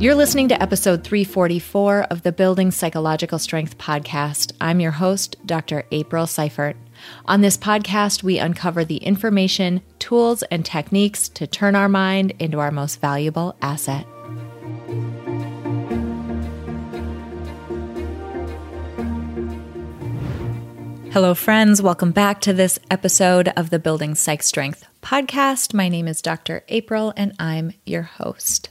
You're listening to episode 344 of the Building Psychological Strength podcast. I'm your host, Dr. April Seiford. On this podcast, we uncover the information, tools, and techniques to turn our mind into our most valuable asset. Hello, friends. Welcome back to this episode of the Building Psych Strength podcast. My name is Dr. April, and I'm your host.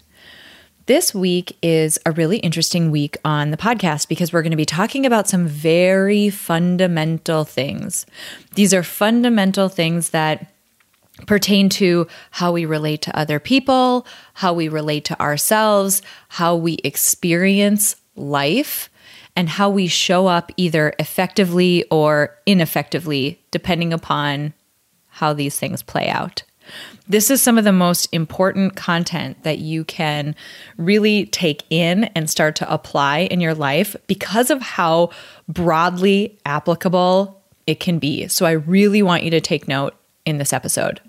This week is a really interesting week on the podcast because we're going to be talking about some very fundamental things. These are fundamental things that pertain to how we relate to other people, how we relate to ourselves, how we experience life and how we show up either effectively or ineffectively, depending upon how these things play out. This is some of the most important content that you can really take in and start to apply in your life because of how broadly applicable it can be. So, I really want you to take note in this episode.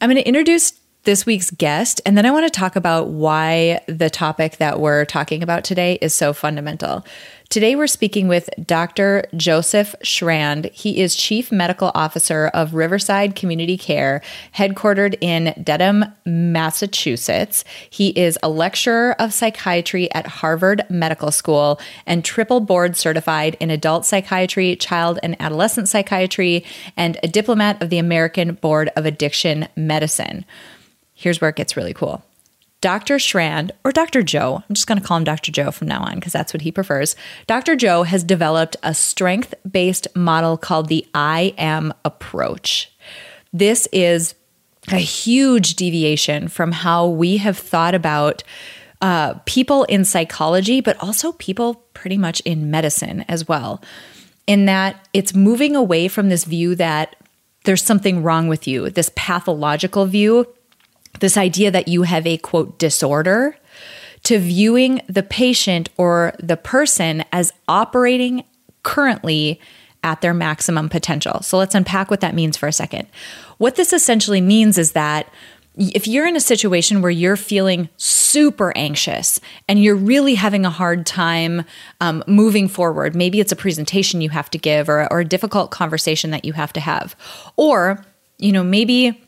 I'm going to introduce this week's guest, and then I want to talk about why the topic that we're talking about today is so fundamental. Today, we're speaking with Dr. Joseph Shrand. He is Chief Medical Officer of Riverside Community Care, headquartered in Dedham, Massachusetts. He is a lecturer of psychiatry at Harvard Medical School and triple board certified in adult psychiatry, child and adolescent psychiatry, and a diplomat of the American Board of Addiction Medicine. Here's where it gets really cool. Dr. Shrand, or Dr. Joe, I'm just going to call him Dr. Joe from now on because that's what he prefers. Dr. Joe has developed a strength based model called the I am approach. This is a huge deviation from how we have thought about uh, people in psychology, but also people pretty much in medicine as well. In that it's moving away from this view that there's something wrong with you, this pathological view this idea that you have a quote disorder to viewing the patient or the person as operating currently at their maximum potential. So let's unpack what that means for a second. What this essentially means is that if you're in a situation where you're feeling super anxious and you're really having a hard time um, moving forward, maybe it's a presentation you have to give or, or a difficult conversation that you have to have, or you know maybe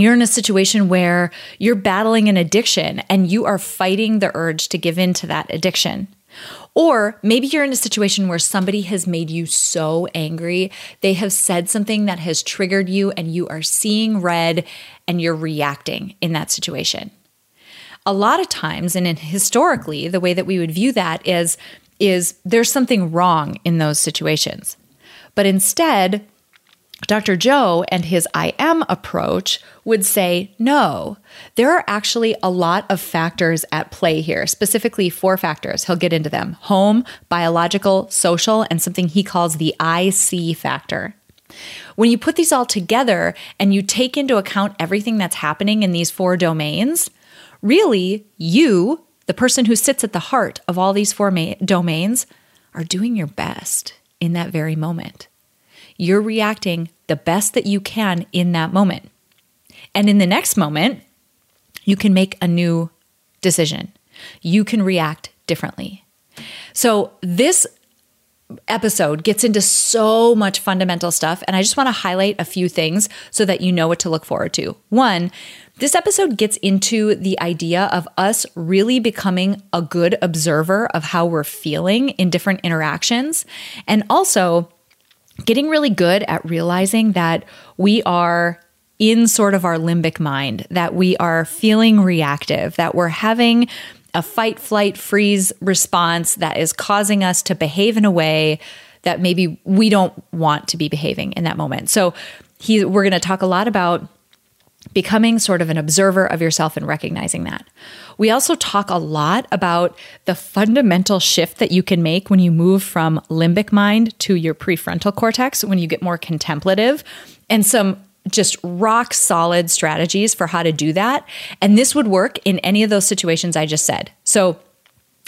you're in a situation where you're battling an addiction and you are fighting the urge to give in to that addiction. Or maybe you're in a situation where somebody has made you so angry. They have said something that has triggered you, and you are seeing red and you're reacting in that situation. A lot of times, and historically, the way that we would view that is, is there's something wrong in those situations. But instead, Dr. Joe and his I am approach would say no. There are actually a lot of factors at play here, specifically four factors. He'll get into them home, biological, social, and something he calls the IC factor. When you put these all together and you take into account everything that's happening in these four domains, really, you, the person who sits at the heart of all these four ma- domains, are doing your best in that very moment you're reacting the best that you can in that moment. And in the next moment, you can make a new decision. You can react differently. So, this episode gets into so much fundamental stuff, and I just want to highlight a few things so that you know what to look forward to. One, this episode gets into the idea of us really becoming a good observer of how we're feeling in different interactions, and also getting really good at realizing that we are in sort of our limbic mind, that we are feeling reactive, that we're having a fight, flight, freeze response that is causing us to behave in a way that maybe we don't want to be behaving in that moment. So, he, we're going to talk a lot about becoming sort of an observer of yourself and recognizing that. We also talk a lot about the fundamental shift that you can make when you move from limbic mind to your prefrontal cortex, when you get more contemplative, and some just rock solid strategies for how to do that. And this would work in any of those situations I just said. So,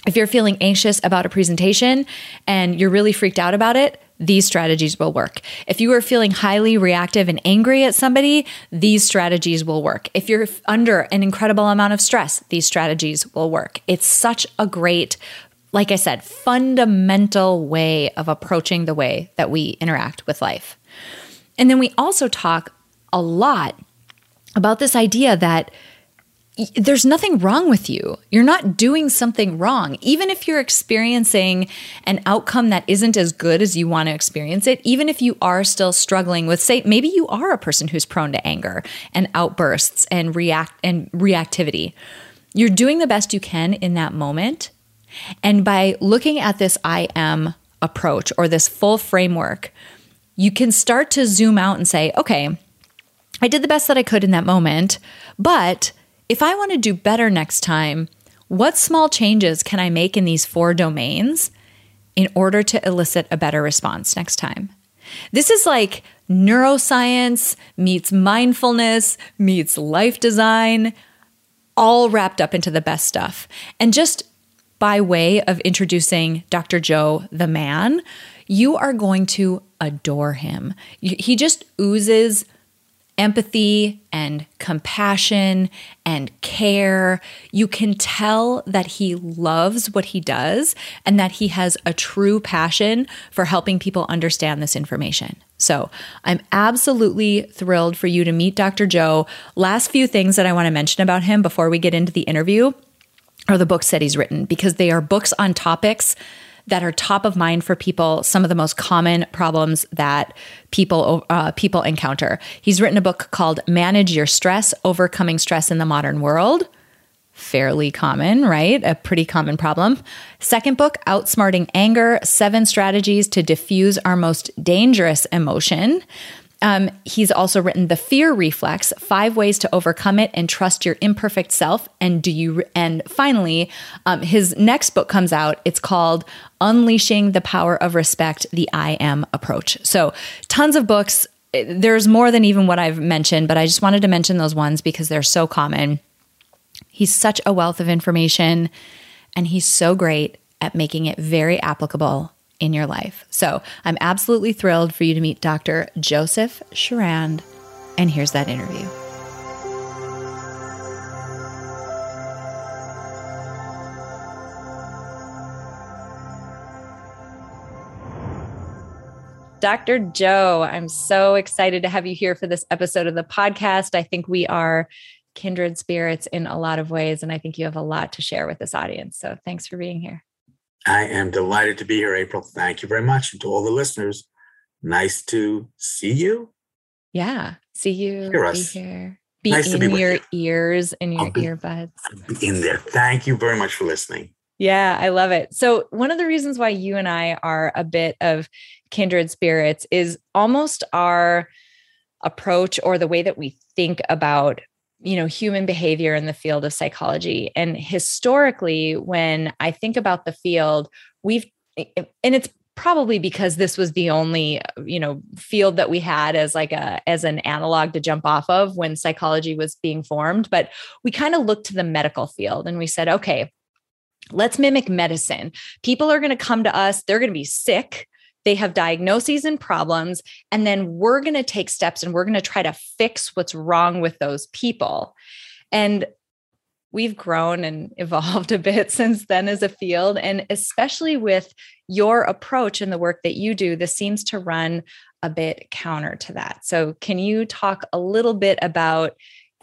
if you're feeling anxious about a presentation and you're really freaked out about it, these strategies will work. If you are feeling highly reactive and angry at somebody, these strategies will work. If you're under an incredible amount of stress, these strategies will work. It's such a great like I said, fundamental way of approaching the way that we interact with life. And then we also talk a lot about this idea that there's nothing wrong with you. You're not doing something wrong. Even if you're experiencing an outcome that isn't as good as you want to experience it, even if you are still struggling with say maybe you are a person who's prone to anger and outbursts and react and reactivity. You're doing the best you can in that moment. And by looking at this I am approach or this full framework, you can start to zoom out and say, okay, I did the best that I could in that moment, but if I want to do better next time, what small changes can I make in these four domains in order to elicit a better response next time? This is like neuroscience meets mindfulness meets life design, all wrapped up into the best stuff. And just by way of introducing Dr. Joe, the man, you are going to adore him. He just oozes empathy and compassion and care. You can tell that he loves what he does and that he has a true passion for helping people understand this information. So, I'm absolutely thrilled for you to meet Dr. Joe. Last few things that I want to mention about him before we get into the interview are the books that he's written because they are books on topics that are top of mind for people, some of the most common problems that people uh, people encounter. He's written a book called Manage Your Stress: Overcoming Stress in the Modern World. Fairly common, right? A pretty common problem. Second book, Outsmarting Anger Seven Strategies to Diffuse Our Most Dangerous Emotion. Um, he's also written The Fear Reflex: Five Ways to Overcome It and Trust Your Imperfect Self. And do you? And finally, um, his next book comes out. It's called Unleashing the Power of Respect: The I Am Approach. So, tons of books. There's more than even what I've mentioned, but I just wanted to mention those ones because they're so common. He's such a wealth of information, and he's so great at making it very applicable in your life. So I'm absolutely thrilled for you to meet Dr. Joseph Shrand. And here's that interview. Dr. Joe, I'm so excited to have you here for this episode of the podcast. I think we are kindred spirits in a lot of ways, and I think you have a lot to share with this audience. So thanks for being here. I am delighted to be here, April. Thank you very much. And to all the listeners, nice to see you. Yeah. See you. Hear us. Be here. Be nice in be your you. ears and your be, earbuds. Be in there. Thank you very much for listening. Yeah, I love it. So, one of the reasons why you and I are a bit of kindred spirits is almost our approach or the way that we think about you know human behavior in the field of psychology. And historically when i think about the field we've and it's probably because this was the only uh, you know field that we had as like a as an analog to jump off of when psychology was being formed. But we kind of looked to the medical field and we said okay let's mimic medicine. People are going to come to us they're going to be sick they have diagnoses and problems and then we're going to take steps and we're going to try to fix what's wrong with those people. And we've grown and evolved a bit since then as a field and especially with your approach and the work that you do this seems to run a bit counter to that. So can you talk a little bit about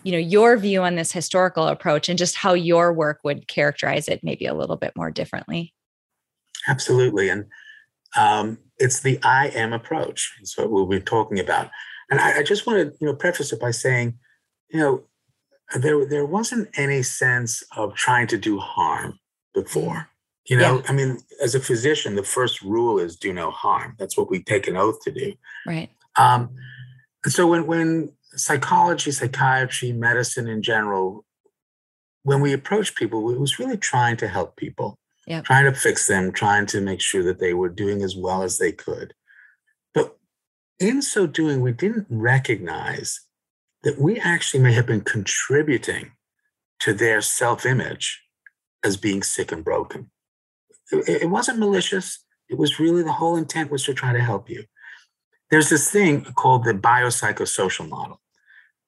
you know your view on this historical approach and just how your work would characterize it maybe a little bit more differently? Absolutely and um, it's the I am approach. It's what we'll be talking about. And I, I just want to, you know, preface it by saying, you know, there there wasn't any sense of trying to do harm before. You know, yeah. I mean, as a physician, the first rule is do no harm. That's what we take an oath to do. Right. Um, and so when when psychology, psychiatry, medicine in general, when we approach people, it was really trying to help people yep. trying to fix them, trying to make sure that they were doing as well as they could. But in so doing, we didn't recognize that we actually may have been contributing to their self image as being sick and broken. It, it wasn't malicious, It was really the whole intent was to try to help you. There's this thing called the biopsychosocial model,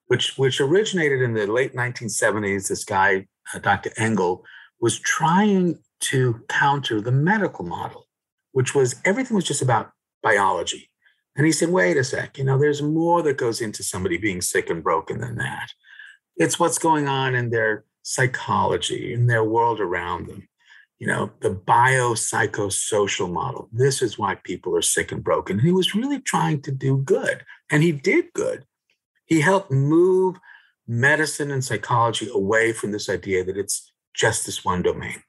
which, which originated in the late 1970s. This guy, uh, Dr. Engel, was trying to counter the medical model, which was everything was just about biology. And he said, wait a sec, you know, there's more that goes into somebody being sick and broken than that. It's what's going on in their psychology, in their world around them. You know, the biopsychosocial model. This is why people are sick and broken. And he was really trying to do good, and he did good. He helped move medicine and psychology away from this idea that it's just this one domain.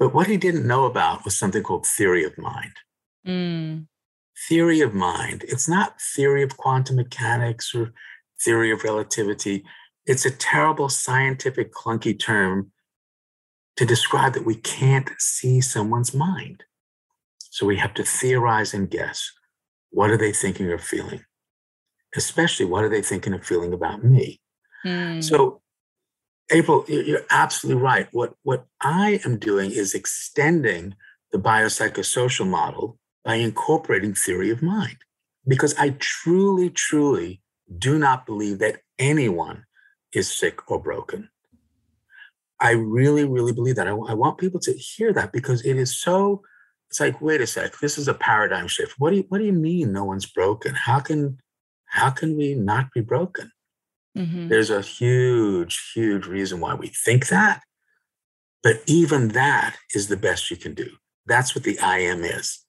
But what he didn't know about was something called theory of mind. Mm. Theory of mind. It's not theory of quantum mechanics or theory of relativity. It's a terrible scientific clunky term to describe that we can't see someone's mind. So we have to theorize and guess. What are they thinking or feeling? Especially, what are they thinking or feeling about me? Mm. So April, you're absolutely right. What, what I am doing is extending the biopsychosocial model by incorporating theory of mind, because I truly, truly do not believe that anyone is sick or broken. I really, really believe that. I, I want people to hear that because it is so. It's like, wait a sec, this is a paradigm shift. What do you What do you mean no one's broken? How can How can we not be broken? Mm-hmm. There's a huge, huge reason why we think that. But even that is the best you can do. That's what the I am is.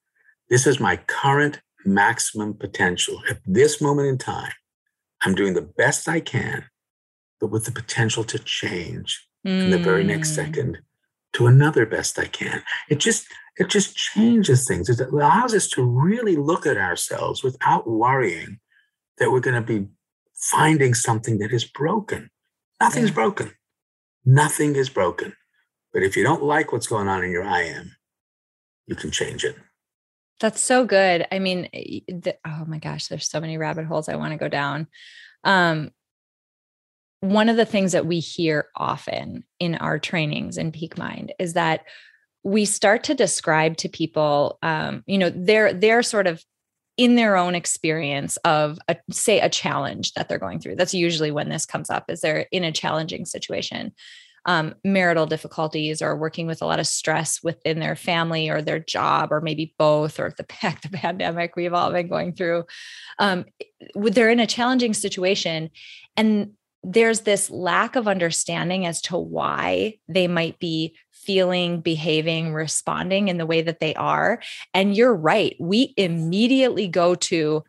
This is my current maximum potential. At this moment in time, I'm doing the best I can, but with the potential to change mm. in the very next mm. second to another best I can. It just it just changes things. It allows us to really look at ourselves without worrying that we're going to be finding something that is broken. Nothing's yeah. broken. Nothing is broken. But if you don't like what's going on in your I am, you can change it. That's so good. I mean, the, oh my gosh, there's so many rabbit holes I want to go down. Um, one of the things that we hear often in our trainings in Peak Mind is that we start to describe to people, um, you know, their their sort of in their own experience of a, say a challenge that they're going through. That's usually when this comes up is they're in a challenging situation. Um, marital difficulties or working with a lot of stress within their family or their job or maybe both or the, the pandemic we've all been going through. Um, they're in a challenging situation and there's this lack of understanding as to why they might be feeling, behaving, responding in the way that they are. And you're right. We immediately go to,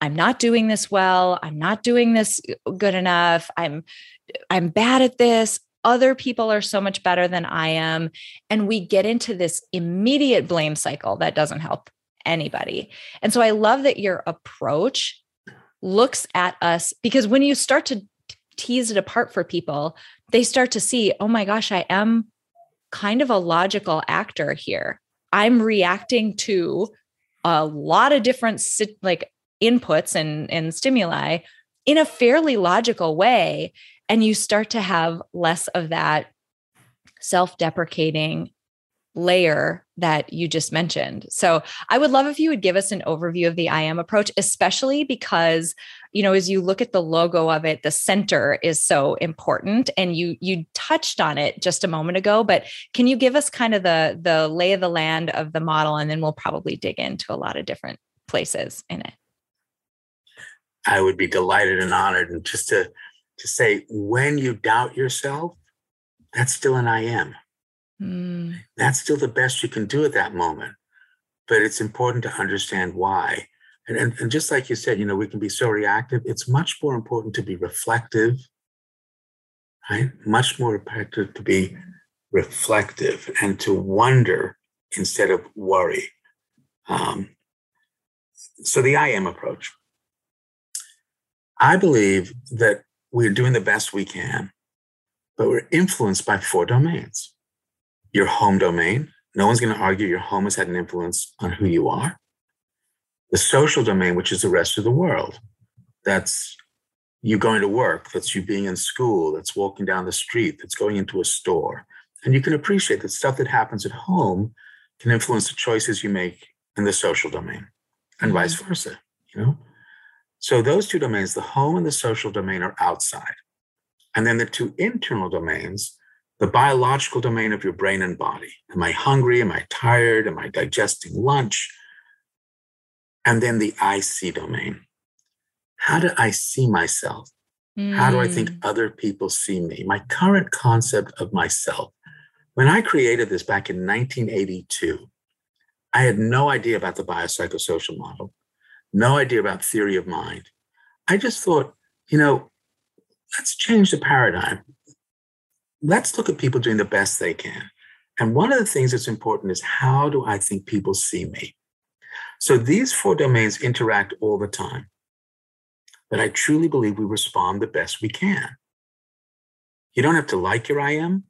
I'm not doing this well. I'm not doing this uh, good enough. I'm I'm bad at this. Other people are so much better than I am. And we get into this immediate blame cycle that doesn't help anybody. And so I love that your approach looks at us because when you start to tease it apart for people, they start to see, oh my gosh, I am kind of a logical actor here. I'm reacting to a lot of different like inputs and, and stimuli in a fairly logical way. And you start to have less of that self deprecating layer that you just mentioned. So I would love if you would give us an overview of the I am approach, especially because, you know, as you look at the logo of it, the center is so important. And you you touched on it just a moment ago, but can you give us kind of the the lay of the land of the model? And then we'll probably dig into a lot of different places in it. I would be delighted and honored. And just to to say when you doubt yourself, that's still an I am Mm. That's still the best you can do at that moment. But it's important to understand why. And, and, and just like you said, you know, we can be so reactive. It's much more important to be reflective, right? Much more effective to be reflective and to wonder instead of worry. Um, so the I am approach. I believe that we're doing the best we can, but we're influenced by four domains your home domain. No one's going to argue your home has had an influence on who you are. The social domain, which is the rest of the world. That's you going to work, that's you being in school, that's walking down the street, that's going into a store. And you can appreciate that stuff that happens at home can influence the choices you make in the social domain and mm-hmm. vice versa, you know? So those two domains, the home and the social domain, are outside. And then the two internal domains, the biological domain of your brain and body. Am I hungry? Am I tired? Am I digesting lunch? And then the I see domain. How do I see myself? Mm. How do I think mm. other people see me? My current concept of myself. When I created this back in 1982, I had no idea about the biopsychosocial model, no idea about theory of mind. I just thought, you know, let's change the paradigm. Let's look at people doing the best they can. And one of the things that's important is how do I think people see me? So these four domains interact all the time. But I truly believe we respond the best we can. You don't have to like your I am.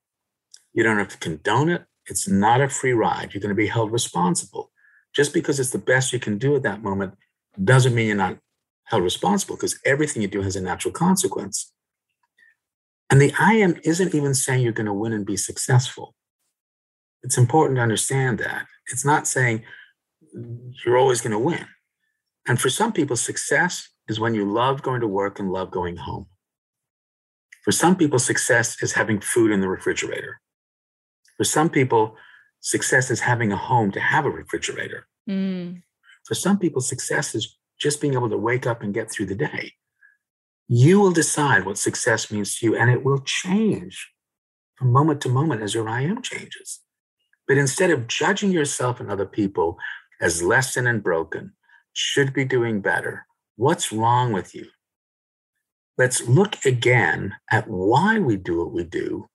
You don't have to condone it. It's not a free ride. You're going to be held responsible. Just because it's the best you can do at that moment doesn't mean you're not held responsible because everything you do has a natural consequence. And the I am isn't even saying you're going to win and be successful. It's important to understand that. It's not saying you're always going to win. And for some people, success is when you love going to work and love going home. For some people, success is having food in the refrigerator. For some people, success is having a home to have a refrigerator. Mm. For some people, success is just being able to wake up and get through the day. You will decide what success means to you, and it will change from moment to moment as your I am changes. But instead of judging yourself and other people as lessened and broken, should be doing better, what's wrong with you? Let's look again at why we do what we do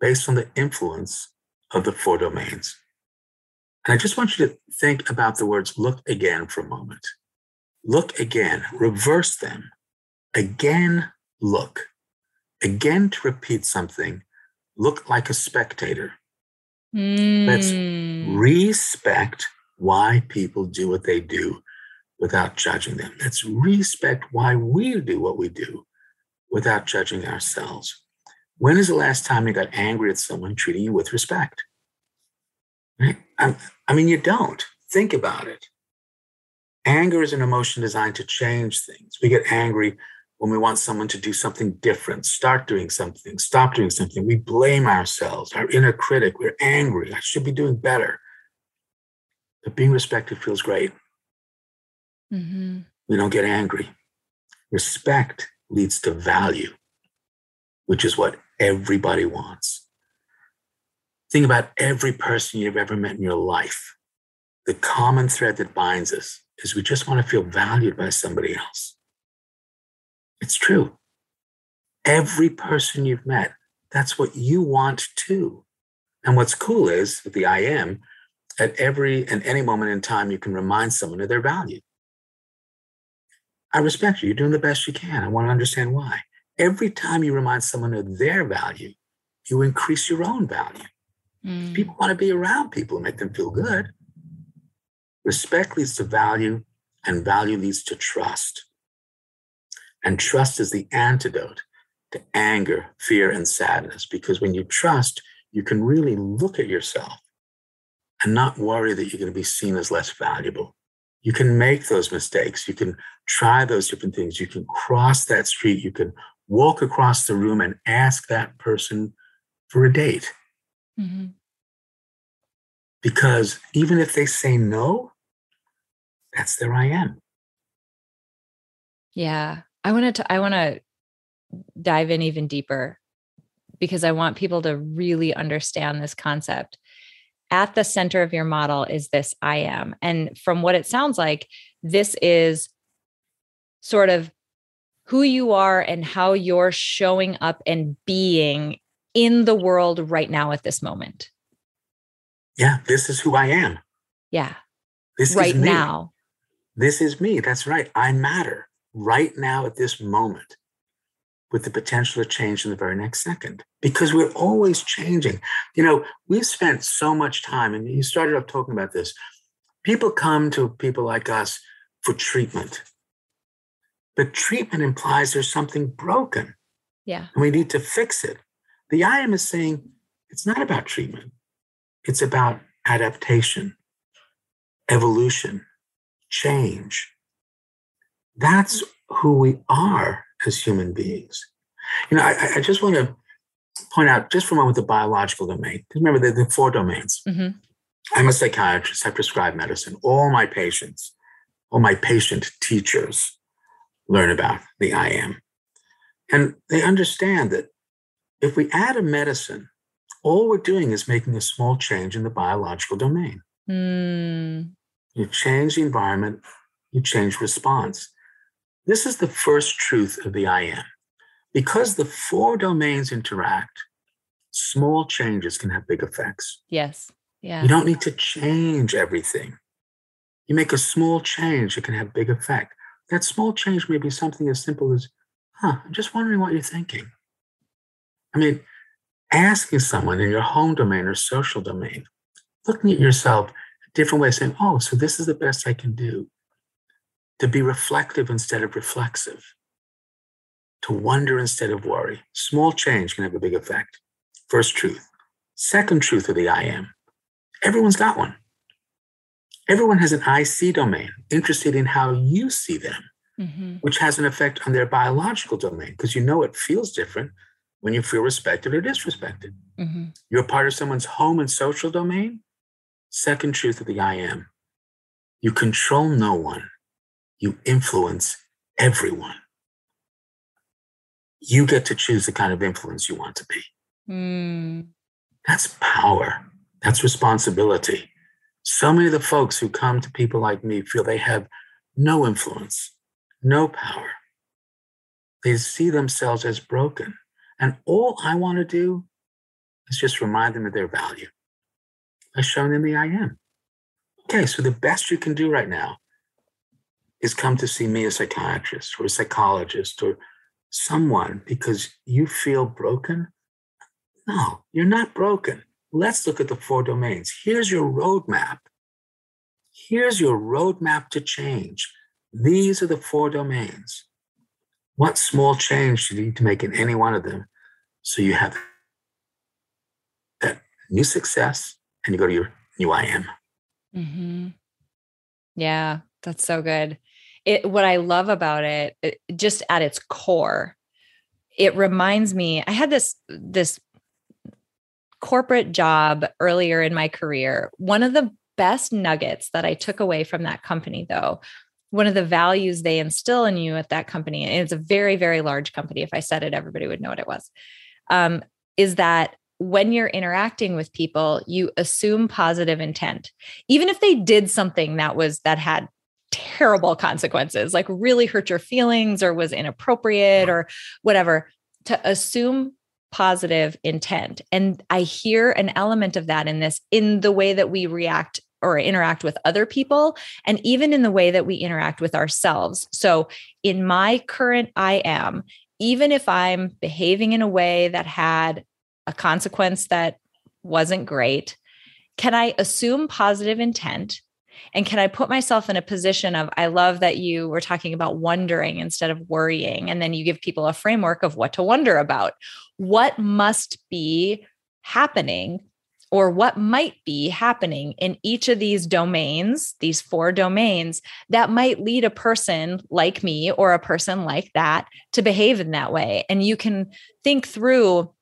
based on the influence of the four domains. And I just want you to think about the words look again for a moment. Look again, reverse them. Again, look. Again, to repeat something, look like a spectator. Mm. Let's hmm. respect why people do what they do without judging them. Let's respect why we do what we do without judging ourselves. When is the last time you got angry at someone treating you with respect? Right? I mean, you don't. Think about it. Anger is an emotion designed to change things. We get angry when we want someone to do something different, start doing something, stop doing something. We blame ourselves, our inner critic. We're angry. I should be doing better. But being respected feels great. Mm-hmm. We don't get angry. Respect leads to value, which is what everybody wants. Think about every person you've ever met in your life. The common thread that binds us is we just want to feel valued by somebody else. It's true. Every person you've met, that's what you want too. And what's cool is with the I am, at every and any moment in time, you can remind someone of their value. I respect you. You're doing the best you can. I want to understand why. Every time you remind someone of their value, you increase your own value. Mm. People want to be around people and make them feel good. Respect leads to value, and value leads to trust. And trust is the antidote to anger, fear, and sadness because when you trust, you can really look at yourself and not worry that you're going to be seen as less valuable. You can make those mistakes. You can try those different things. You can cross that street. You can walk across the room and ask that person for a date. Mm-hmm. Because even if they say no, that's their I am. Yeah. I wanted to, I want to dive in even deeper because I want people to really understand this concept at the center of your model is this I am. And from what it sounds like, this is sort of who you are and how you're showing up and being in the world right now at this moment. Yeah, this is who I am. Yeah. This right now. This is me. That's right. I matter right now at this moment with the potential to change in the very next second because we're always changing. You know, we've spent so much time, and you started off talking about this. People come to people like us for treatment, but treatment implies there's something broken. Yeah. And we need to fix it. The I am is saying it's not about treatment, it's about adaptation, evolution, change. That's who we are as human beings. You know, I, I just want to point out just for a moment the biological domain. Remember the, the four domains. Mm-hmm. I'm a psychiatrist. I prescribe medicine. All my patients, all my patient teachers learn about the I am. And they understand that if we add a medicine, all we're doing is making a small change in the biological domain. Mm. You change the environment, you change response. This is the first truth of the I am. Because the four domains interact, small changes can have big effects. Yes. Yeah. You don't need to change everything. You make a small change, it can have big effect. That small change may be something as simple as, huh, I'm just wondering what you're thinking. I mean, asking someone in your home domain or social domain, looking at yourself a different way, saying, oh, so this is the best I can do. To be reflective instead of reflexive to wonder instead of worry. Small change can have a big effect. First truth. Second truth of the I am everyone's got one. Everyone has an IC domain, interested in how you see them, mm-hmm. which has an effect on their biological domain because you know it feels different when you feel respected or disrespected. Mm-hmm. You're part of someone's home and social domain. Second truth of the I am you control no one, you influence everyone you get to choose the kind of influence you want to be. Mm. That's power. That's responsibility. So many of the folks who come to people like me feel they have no influence, no power. They see themselves as broken. And all I want to do is just remind them of their value. I've shown them the I am. Okay, so the best you can do right now is come to see me, a psychiatrist or a psychologist or someone because you feel broken? No, you're not broken. Let's look at the four domains. Here's your roadmap. Here's your roadmap to change. These are the four domains. What small change do you need to make in any one of them so you have that new success and you go to your new I am? Mm-hmm. Yeah, that's so good it what I love about it, it just at its core, it reminds me I had this this corporate job earlier in my career. One of the best nuggets that I took away from that company though, one of the values they instill in you at that company, and it's a very, very large company. If I said it, everybody would know what it was. Um, is that when you're interacting with people, you assume positive intent, even if they did something that was that had terrible consequences, like really hurt your feelings or was inappropriate or whatever, to assume positive intent. And I hear an element of that in this, in the way that we react or interact with other people, and even in the way that we interact with ourselves. So, in my current I am, even if I'm behaving in a way that had a consequence that wasn't great, can I assume positive intent and can I put myself in a position of, I love that you were talking about wondering instead of worrying. And then you give people a framework of what to wonder about. What must be happening or what might be happening in each of these domains, these four domains, that might lead a person like me or a person like that to behave in that way. And you can think through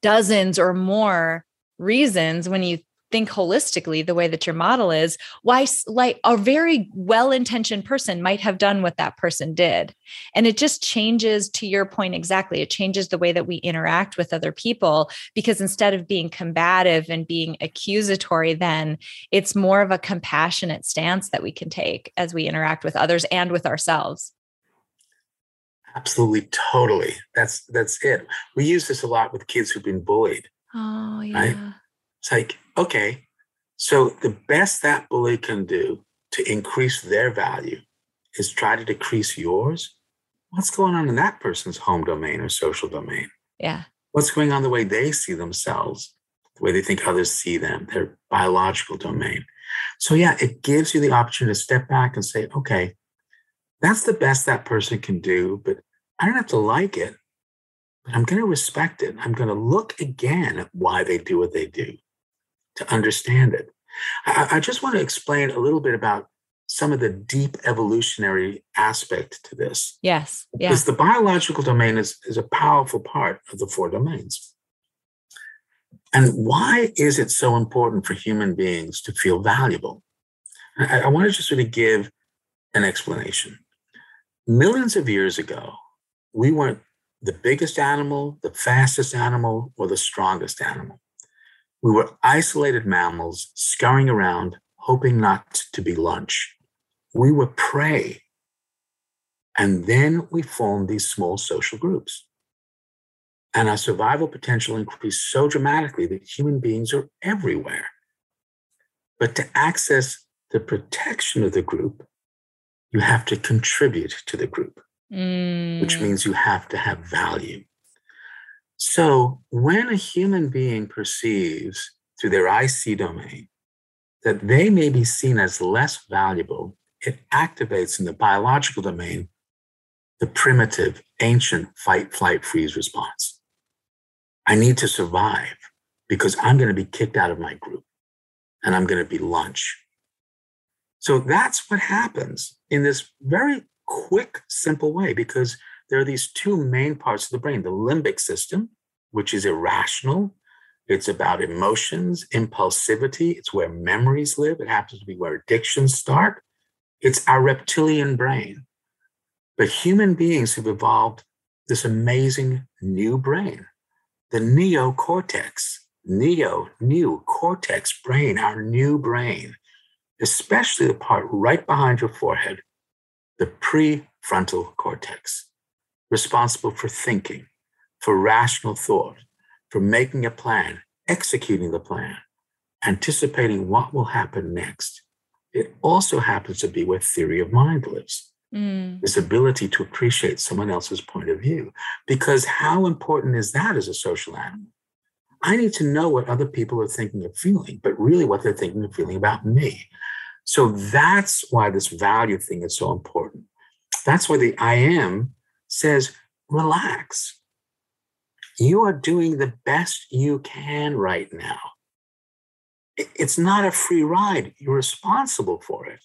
dozens or more reasons when you think holistically the way that your model is why like a very well-intentioned person might have done what that person did. And it just changes to your point exactly it changes the way that we interact with other people because instead of being combative and being accusatory then it's more of a compassionate stance that we can take as we interact with others and with ourselves. Absolutely totally. That's that's it. We use this a lot with kids who've been bullied. Oh yeah. right? It's like, okay, so the best that bully can do to increase their value is try to decrease yours. What's going on in that person's home domain or social domain? Yeah. What's going on the way they see themselves, the way they think others see them, their biological domain. So, yeah, it gives you the opportunity to step back and say, okay, that's the best that person can do, but I don't have to like it, but I'm going to respect it. I'm going to look again at why they do what they do to understand it. I, I just want to explain a little bit about some of the deep evolutionary aspect to this. Yes. Yeah. Because the biological domain is, is a powerful part of the four domains. And why is it so important for human beings to feel valuable? I, I want to just sort of give an explanation. Millions of years ago, we weren't the biggest animal, the fastest animal, or the strongest animal. We were isolated mammals scurrying around, hoping not to be lunch. We were prey. And then we formed these small social groups. And our survival potential increased so dramatically that human beings are everywhere. But to access the protection of the group, you have to contribute to the group, mm. which means you have to have value. So when a human being perceives through their IC domain that they may be seen as less valuable, it activates in the biological domain the primitive, ancient fight, flight, freeze response. I need to survive because I'm going to be kicked out of my group and I'm going to be lunch. So that's what happens in this very quick, simple way because there are these two main parts of the brain the limbic system, which is irrational. It's about emotions, impulsivity. It's where memories live. It happens to be where addictions start. It's our reptilian brain. But human beings have evolved this amazing new brain, the neocortex, neo, new cortex brain, our new brain, especially the part right behind your forehead, the prefrontal cortex responsible for thinking, for rational thought, for making a plan, executing the plan, anticipating what will happen next. It also happens to be where theory of mind lives. Mm. This ability to appreciate someone else's point of view. Because how important is that as a social animal? I need to know what other people are thinking or feeling, but really what they're thinking and feeling about me. So that's why this value thing is so important. That's why the I am says, relax. You are doing the best you can right now. It's not a free ride. You're responsible for it.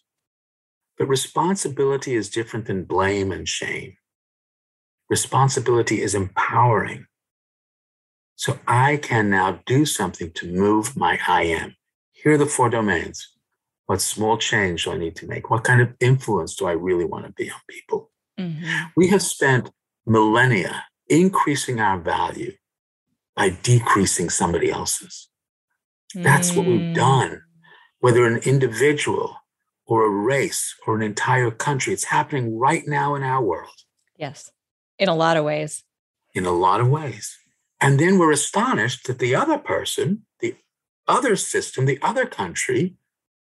But responsibility is different than blame and shame. Responsibility is empowering. So I can now do something to move my I am. Here are the four domains. What small change do I need to make? What kind of influence do I really want to be on people? Mm-hmm. We have spent millennia increasing our value by decreasing somebody else's. That's mm. what we've mm. done, whether an individual or a race or an entire country. It's happening right now in our world. Yes, in a lot of ways. In a lot of ways. And then we're astonished that the other person, the other system, the other country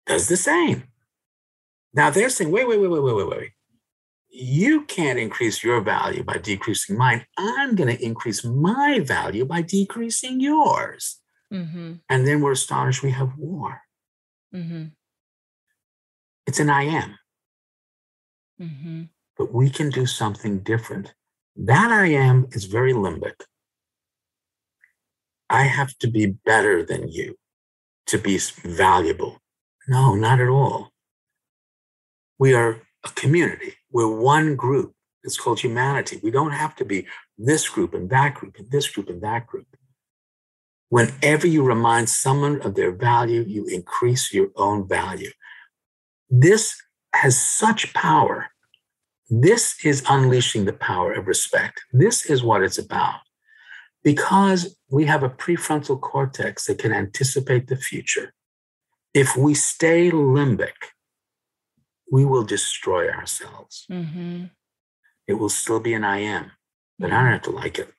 does the same. Now they're saying, wait, wait, wait, wait, wait, wait, wait you can't increase your value by decreasing mine. I'm going to increase my value by decreasing yours. Mm-hmm. And then we're astonished we have war. Mm-hmm. It's an I am. Mm-hmm. But we can do something different. That I am is very limbic. I have to be better than you to be valuable. No, not at all. We are a community. We're one group. It's called humanity. We don't have to be this group and that group and this group and that group. Whenever you remind someone of their value, you increase your own value. This has such power. This is unleashing the power of respect. This is what it's about. Because we have a prefrontal cortex that can anticipate the future. If we stay limbic, we will destroy ourselves. Mm-hmm. It will still be an I am, but I don't have to like it.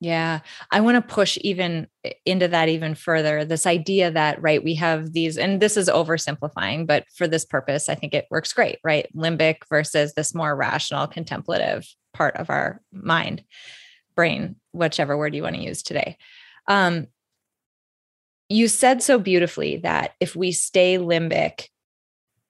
Yeah, I want to push even into that even further. This idea that, right, we have these, and this is oversimplifying, but for this purpose, I think it works great, right? Limbic versus this more rational, contemplative part of our mind, brain, whichever word you want to use today. Um, you said so beautifully that if we stay limbic,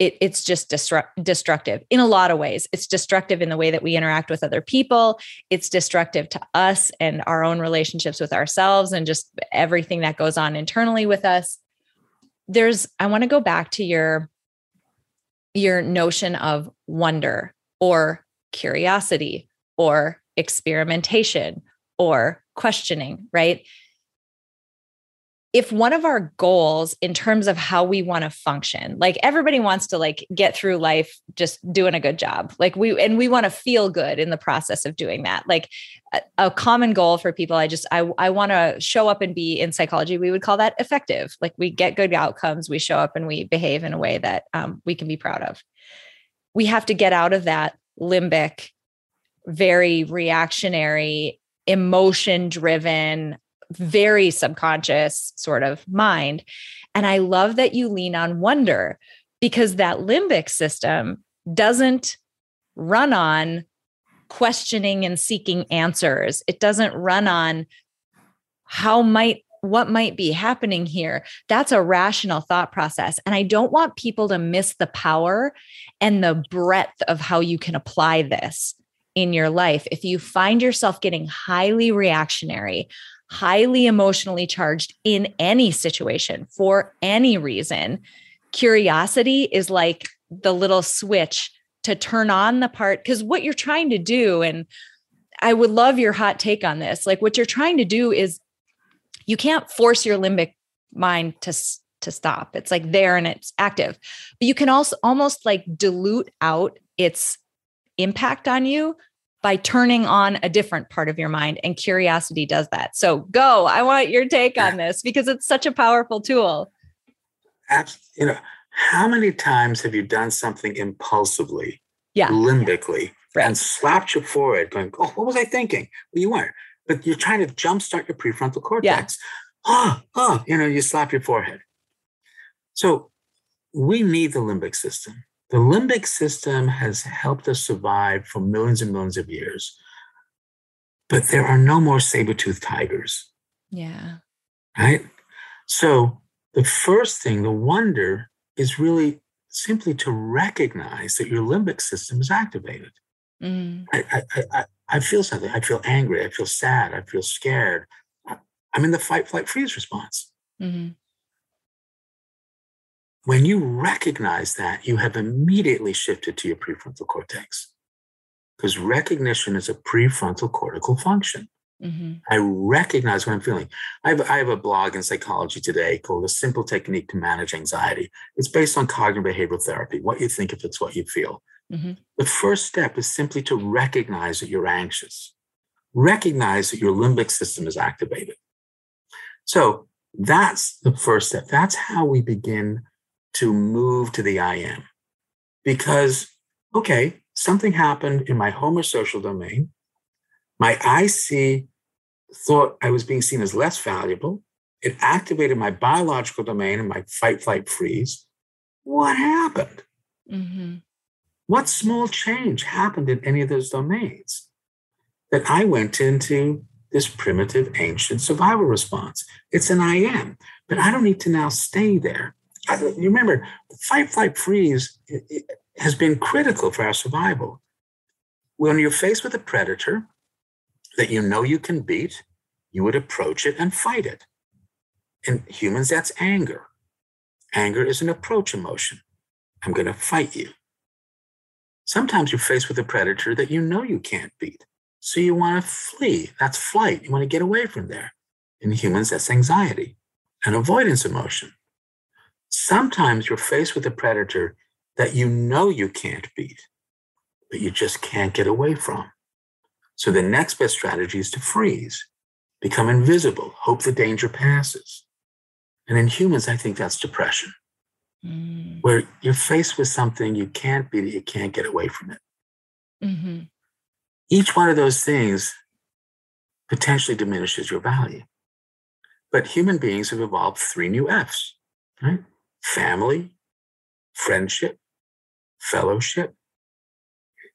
it, it's just destruct, destructive in a lot of ways. It's destructive in the way that we interact with other people. It's destructive to us and our own relationships with ourselves and just everything that goes on internally with us. there's I want to go back to your your notion of wonder or curiosity or experimentation or questioning, right? If one of our goals in terms of how we want to function like everybody wants to like get through life just doing a good job like we and we want to feel good in the process of doing that like a, a common goal for people i just i, I want to show up and be in psychology we would call that effective like we get good outcomes we show up and we behave in a way that um, we can be proud of. We have to get out of that limbic very reactionary emotion driven very subconscious sort of mind. And I love that you lean on wonder because that limbic system doesn't run on questioning and seeking answers. It doesn't run on how might what might be happening here. That's a rational thought process. And I don't want people to miss the power and the breadth of how you can apply this in your life. If you find yourself getting highly reactionary, highly emotionally charged in any situation for any reason, curiosity is like the little switch to turn on the part because what you're trying to do and I would love your hot take on this. Like what you're trying to do is you can't force your limbic mind to to stop. It's like there and it's active. But you can also almost like dilute out its impact on you by turning on a different part of your mind and curiosity does that so go i want your take on this because it's such a powerful tool Absolutely. you know how many times have you done something impulsively yeah limbically right. and slapped your forehead going oh what was i thinking well you weren't but you're trying to jumpstart your prefrontal cortex yeah. oh oh you know you slap your forehead so we need the limbic system the limbic system has helped us survive for millions and millions of years, but there are no more saber-toothed tigers. Yeah. Right? So the first thing, the wonder, is really simply to recognize that your limbic system is activated. Mm. I, I, I, I, feel something. I feel angry. I feel sad. I feel scared. I'm in the fight, flight, freeze response. Mm-hmm. When you recognize that, you have immediately shifted to your prefrontal cortex because recognition is a prefrontal cortical function. Mm-hmm. I recognize what I'm feeling. I have, I have, a blog in psychology today called A Simple Technique to Manage Anxiety. It's based on cognitive behavioral therapy. What you think if it's what you feel. Mm-hmm. The first step is simply to recognize that you're anxious, recognize that your limbic system is activated. So that's the first step. That's how we begin to move to the I am. Because, okay, something happened in my home or social domain. My IC thought I was being seen as less valuable. It activated my biological domain and my fight, flight, freeze. What happened? Mm-hmm. What small change happened in any of those domains that I went into this primitive ancient survival response? It's an I am, but I don't need to now stay there. You remember, fight, flight, freeze has been critical for our survival. When you're faced with a predator that you know you can beat, you would approach it and fight it. In humans, that's anger. Anger is an approach emotion. I'm going to fight you. Sometimes you're faced with a predator that you know you can't beat. So you want to flee. That's flight. You want to get away from there. In humans, that's anxiety, an avoidance emotion. Sometimes you're faced with a predator that you know you can't beat, but you just can't get away from. So the next best strategy is to freeze, become invisible, hope the danger passes. And in humans, I think that's depression, mm. where you're faced with something you can't beat it, you can't get away from it. Mm-hmm. Each one of those things potentially diminishes your value. But human beings have evolved three new F's, right? Family, friendship, fellowship.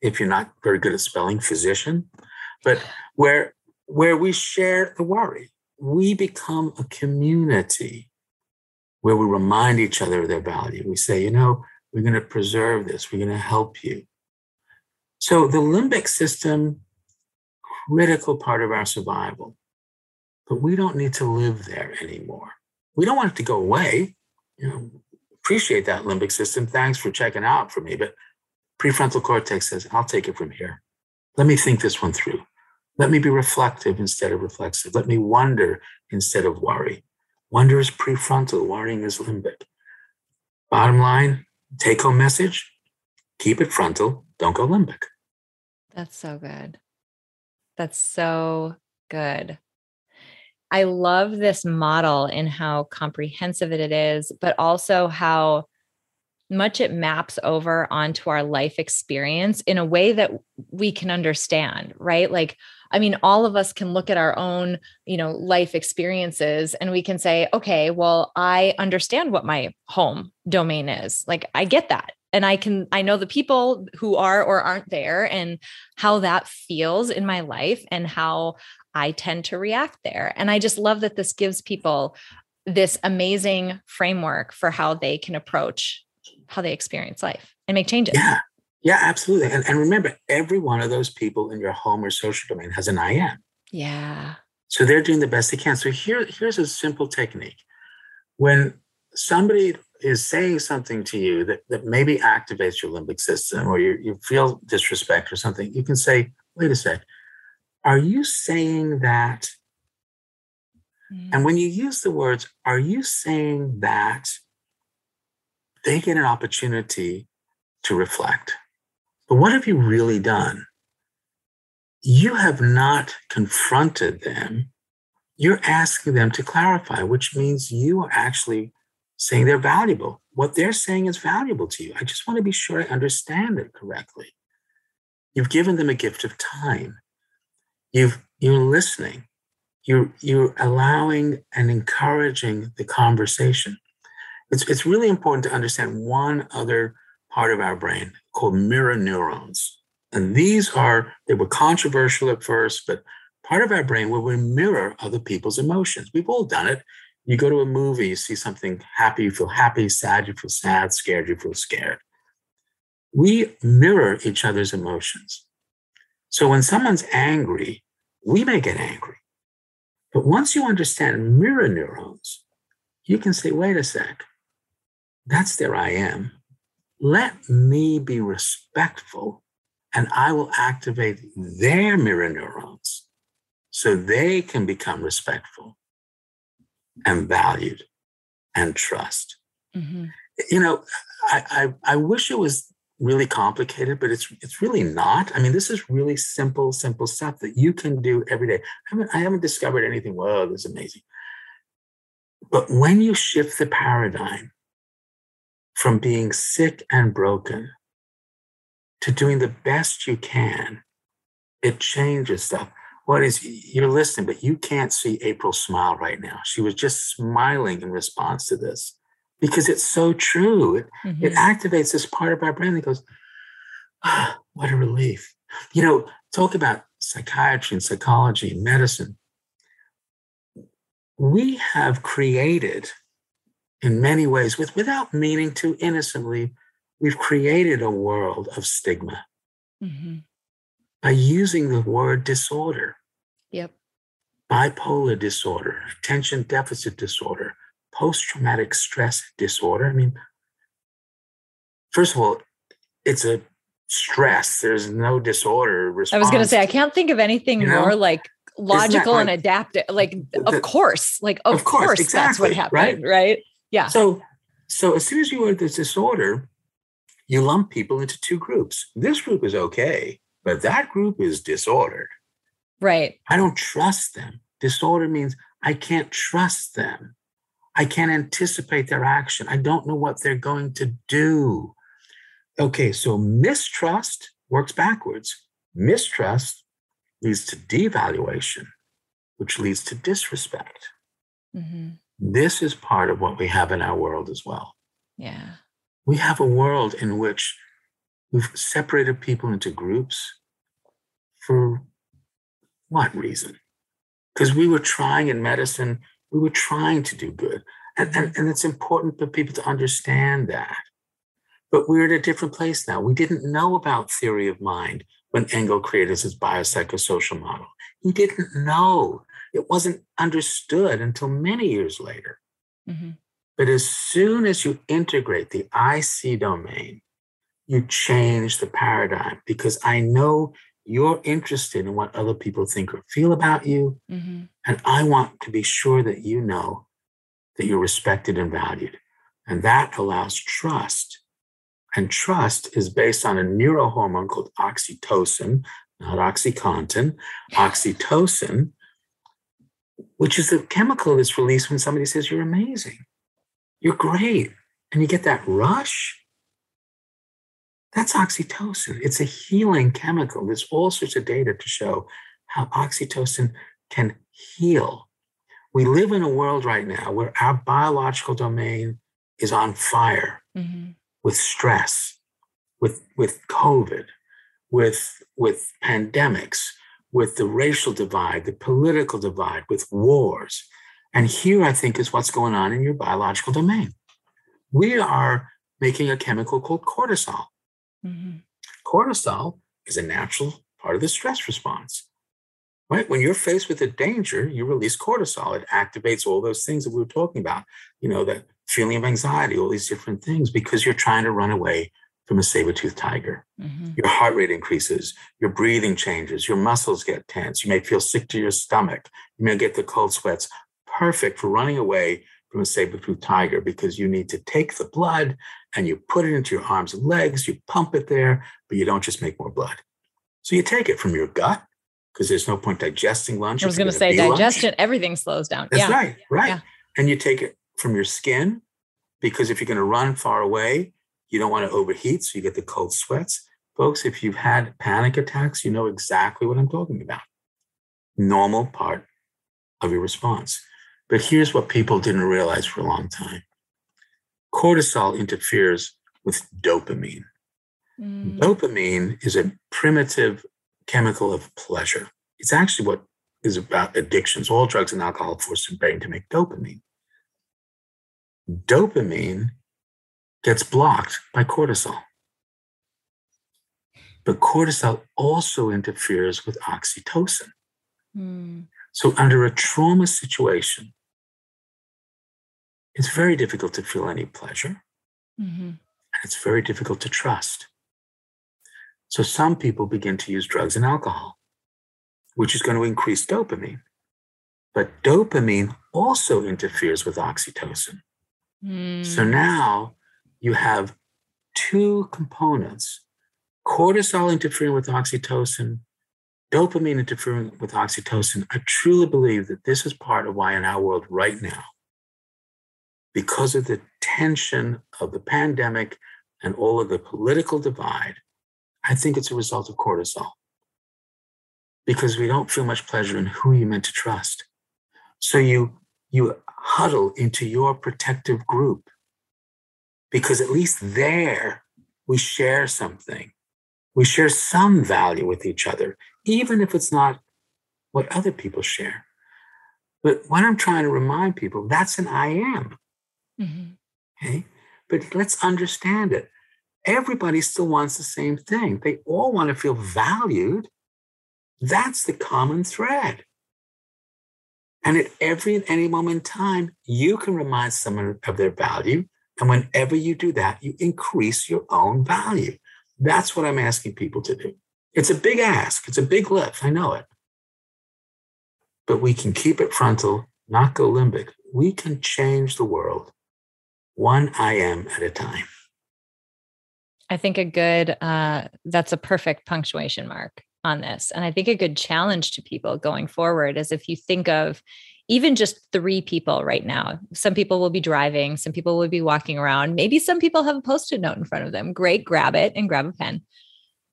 If you're not very good at spelling, physician, but where where we share the worry, we become a community where we remind each other of their value. We say, you know, we're going to preserve this, we're going to help you. So the limbic system, critical part of our survival, but we don't need to live there anymore. We don't want it to go away you know, appreciate that limbic system. Thanks for checking out for me. But prefrontal cortex says, I'll take it from here. Let me think this one through. Let me be reflective instead of reflexive. Let me wonder instead of worry. Wonder is prefrontal, worrying is limbic. Bottom line, take home message keep it frontal, don't go limbic. That's so good. That's so good. I love this model in how comprehensive it is, but also how much it maps over onto our life experience in a way that we can understand, right? Like, I mean, all of us can look at our own, you know, life experiences and we can say, okay, well, I understand what my home domain is. Like, I get that and i can i know the people who are or aren't there and how that feels in my life and how i tend to react there. And i just love that this gives people this amazing framework for how they can approach how they experience life and make changes. Yeah. Yeah absolutely. And, and remember every one of those people in your home or social domain has an i am yeah. So they're doing the best they can. So here here's a simple technique. When somebody is saying something to you that, that maybe activates your limbic system or you, you feel disrespect or something, you can say, wait a sec, are you saying that? Mm-hmm. And when you use the words, are you saying that? They get an opportunity to reflect. But what have you really done? You have not confronted them. You're asking them to clarify, which means you are actually saying they're valuable. What they're saying is valuable to you. I just want to be sure I understand it correctly. You've given them a gift of time. You've you're listening. You're you're allowing and encouraging the conversation. It's it's really important to understand one other part of our brain called mirror neurons. And these are, they were controversial at first, but part of our brain where we mirror other people's emotions. We've all done it you go to a movie, you see something happy, you feel happy, sad, you feel sad, scared, you feel scared. We mirror each other's emotions. So when someone's angry, we may get angry. But once you understand mirror neurons, you can say, wait a sec, that's their I am. Let me be respectful and I will activate their mirror neurons so they can become respectful and valued and trust. Mm-hmm. You know, I, I, I wish it was really complicated, but it's it's really not. I mean, this is really simple, simple stuff that you can do every day. I haven't, I haven't discovered anything. Whoa, this is amazing. But when you shift the paradigm from being sick and broken to doing the best you can, it changes stuff what is you're listening, but you can't see April smile right now. She was just smiling in response to this because it's so true. It, mm-hmm. it activates this part of our brain that goes, ah, what a relief. You know, talk about psychiatry and psychology and medicine. We have created, in many ways, with, without meaning to innocently, we've created a world of stigma mm-hmm. by using the word disorder. Yep. Bipolar disorder, attention deficit disorder, post traumatic stress disorder. I mean, first of all, it's a stress. There's no disorder. Response. I was going to say, I can't think of anything you know? more like logical like, and adaptive. Like, the, of course, like, of, of course, course exactly, that's what happened. Right? right? Yeah. So, so as soon as you have this disorder, you lump people into two groups. This group is okay, but that group is disordered. Right. I don't trust them. Disorder means I can't trust them. I can't anticipate their action. I don't know what they're going to do. Okay, so mistrust works backwards. Mistrust leads to devaluation, which leads to disrespect. Mm-hmm. This is part of what we have in our world as well. Yeah. We have a world in which we've separated people into groups for what reason? Because we were trying in medicine, we were trying to do good. And, and, and it's important for people to understand that. But we're at a different place now. We didn't know about theory of mind when Engel created his biopsychosocial model. He didn't know. It wasn't understood until many years later. Mm-hmm. But as soon as you integrate the IC domain, you change the paradigm because I know you're interested in what other people think or feel about you. Mm-hmm. And I want to be sure that you know that you're respected and valued. And that allows trust. And trust is based on a neurohormone called oxytocin, not Oxycontin, oxytocin, which is the chemical that's released when somebody says you're amazing, you're great. And you get that rush. That's oxytocin. It's a healing chemical. There's all sorts of data to show how oxytocin can heal we live in a world right now where our biological domain is on fire mm-hmm. with stress, with, with COVID, with, with pandemics, with the racial divide, the political divide, with wars. And here, I think, is what's going on in your biological domain. We are making a chemical called cortisol. Mm-hmm. Cortisol is a natural part of the stress response right? When you're faced with a danger, you release cortisol. It activates all those things that we were talking about, you know, that feeling of anxiety, all these different things, because you're trying to run away from a saber-toothed tiger. Mm-hmm. Your heart rate increases, your breathing changes, your muscles get tense. You may feel sick to your stomach. You may get the cold sweats. Perfect for running away from a saber tooth tiger because you need to take the blood and you put it into your arms and legs, you pump it there, but you don't just make more blood. So you take it from your gut, because there's no point digesting lunch. I was going to say digestion, lunch. everything slows down. That's yeah. right, right. Yeah. And you take it from your skin because if you're going to run far away, you don't want to overheat, so you get the cold sweats. Folks, if you've had panic attacks, you know exactly what I'm talking about. Normal part of your response. But here's what people didn't realize for a long time cortisol interferes with dopamine. Mm. Dopamine is a primitive chemical of pleasure. It's actually what is about addictions. All drugs and alcohol force the brain to make dopamine. Dopamine gets blocked by cortisol. But cortisol also interferes with oxytocin. Mm. So, under a trauma situation, it's very difficult to feel any pleasure. Mm-hmm. And it's very difficult to trust. So some people begin to use drugs and alcohol, which is going to increase dopamine. But dopamine also interferes with oxytocin. Mm. So now you have two components cortisol interfering with oxytocin, dopamine interfering with oxytocin. I truly believe that this is part of why in our world right now, because of the tension of the pandemic and all of the political divide, I think it's a result of cortisol because we don't feel much pleasure in who you meant to trust. So you you huddle into your protective group because at least there we share something. We share some value with each other, even if it's not what other people share. But what I'm trying to remind people, that's an I am. Mm-hmm. Okay. But let's understand it everybody still wants the same thing. They all want to feel valued. That's the common thread. And at every and any moment in time, you can remind someone of their value. And whenever you do that, you increase your own value. That's what I'm asking people to do. It's a big ask, it's a big lift. I know it. But we can keep it frontal, not go limbic. We can change the world one I am at a time. I think a good, uh, that's a perfect punctuation mark on this. And I think a good challenge to people going forward is if you think of even just three people right now, some people will be driving, some people will be walking around, maybe some people have a post it note in front of them. Great, grab it and grab a pen.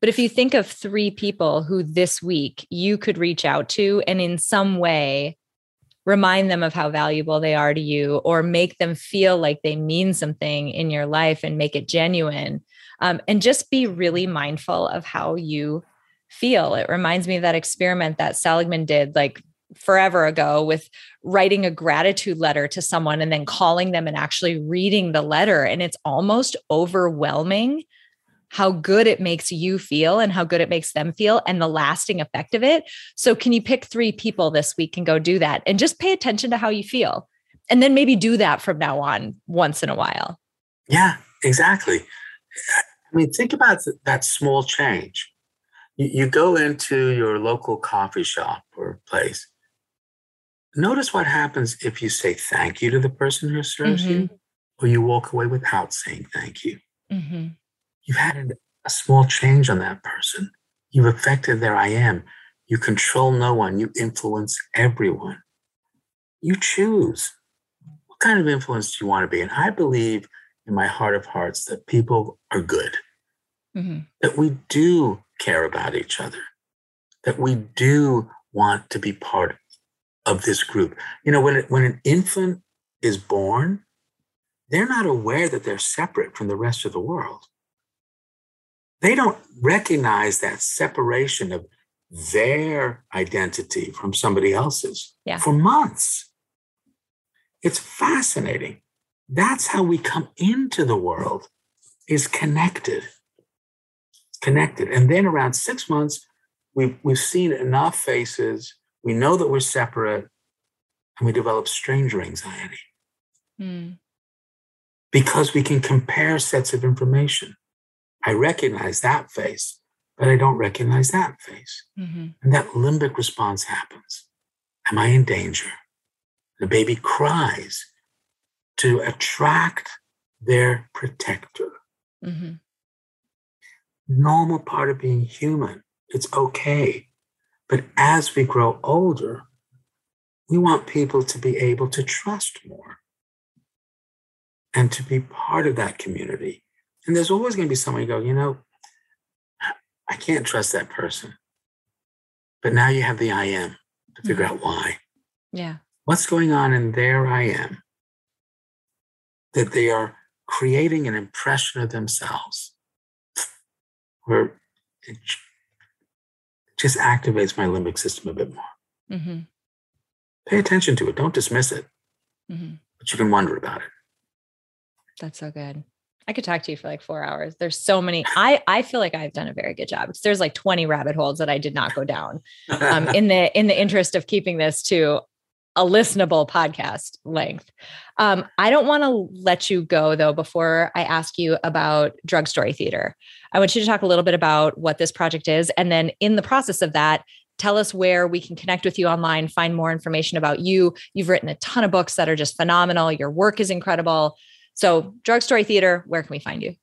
But if you think of three people who this week you could reach out to and in some way remind them of how valuable they are to you or make them feel like they mean something in your life and make it genuine, um, and just be really mindful of how you feel. It reminds me of that experiment that Seligman did like forever ago with writing a gratitude letter to someone and then calling them and actually reading the letter. And it's almost overwhelming how good it makes you feel and how good it makes them feel and the lasting effect of it. So, can you pick three people this week and go do that and just pay attention to how you feel? and then maybe do that from now on once in a while. Yeah, exactly. I mean, think about that small change. You, go into your local coffee shop or place. Notice what happens if you say thank you to the person who serves mm-hmm. you, or you walk away without saying thank you. Mm-hmm. You've had a small change on that person. You've affected their I am. You control no one, you influence everyone. You choose what kind of influence do you want to be? And I believe in my heart of hearts that people are good, mm-hmm. that we do care about each other, that we do want to be part of this group. You know, when, it, when an infant is born, they're not aware that they're separate from the rest of the world. They don't recognize that separation of their identity from somebody else's yeah. for months. It's fascinating. That's how we come into the world is connected. Connected. And then around six months, we've, we've seen enough faces. We know that we're separate and we develop stranger anxiety. Mm. Because we can compare sets of information. I recognize that face, but I don't recognize that face. Mm-hmm. And that limbic response happens. Am I in danger? The baby cries to attract their protector. Mm-hmm. Normal part of being human. It's okay. But as we grow older, we want people to be able to trust more and to be part of that community. And there's always going to be someone you go, you know, I can't trust that person. But now you have the I am to figure mm-hmm. out why. Yeah. What's going on in their I am that they are creating an impression of themselves where it just activates my limbic system a bit more. Mm-hmm. Pay attention to it. Don't dismiss it. Mm-hmm. But you can wonder about it. That's so good. I could talk to you for like four hours. There's so many. I I feel like I've done a very good job because there's like 20 rabbit holes that I did not go down. Um, in the in the interest of keeping this to a listenable podcast length. Um, I don't want to let you go though before I ask you about Drug Story Theater. I want you to talk a little bit about what this project is, and then in the process of that, tell us where we can connect with you online, find more information about you. You've written a ton of books that are just phenomenal. Your work is incredible. So, Drug Story Theater, where can we find you?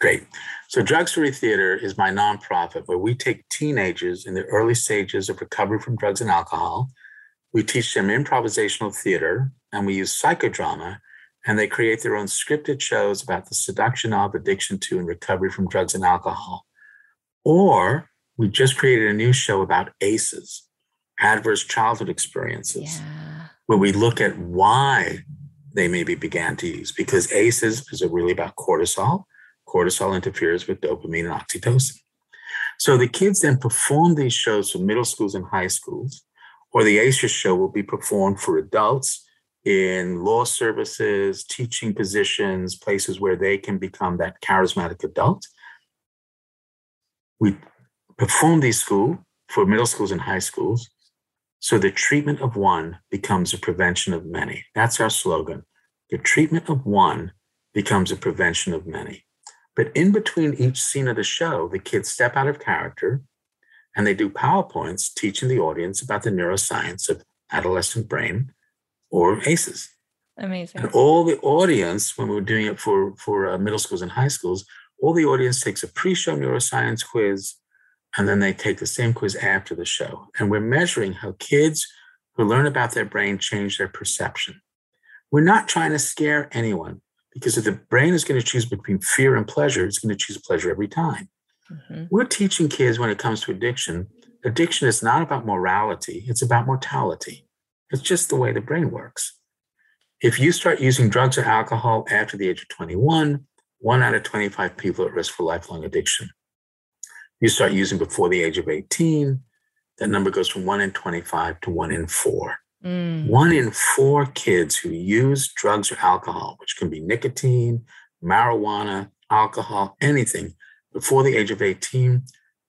Great. So, Drug Story Theater is my nonprofit where we take teenagers in the early stages of recovery from drugs and alcohol. We teach them improvisational theater and we use psychodrama, and they create their own scripted shows about the seduction of, addiction to, and recovery from drugs and alcohol. Or we just created a new show about ACEs, adverse childhood experiences, yeah. where we look at why they maybe began to use because ACEs is really about cortisol. Cortisol interferes with dopamine and oxytocin. So the kids then perform these shows for middle schools and high schools, or the ACEs show will be performed for adults in law services, teaching positions, places where they can become that charismatic adult. We perform these school for middle schools and high schools. So the treatment of one becomes a prevention of many. That's our slogan. The treatment of one becomes a prevention of many. But in between each scene of the show, the kids step out of character and they do PowerPoints teaching the audience about the neuroscience of adolescent brain or ACEs. Amazing. And all the audience, when we were doing it for, for uh, middle schools and high schools, all the audience takes a pre show neuroscience quiz and then they take the same quiz after the show. And we're measuring how kids who learn about their brain change their perception. We're not trying to scare anyone because if the brain is going to choose between fear and pleasure, it's going to choose pleasure every time. Mm-hmm. We're teaching kids when it comes to addiction, addiction is not about morality, it's about mortality. It's just the way the brain works. If you start using drugs or alcohol after the age of 21, one out of 25 people are at risk for lifelong addiction you start using before the age of 18, that number goes from one in 25 to one in four. Mm. One in four kids who use drugs or alcohol, which can be nicotine, marijuana, alcohol, anything, before the age of 18,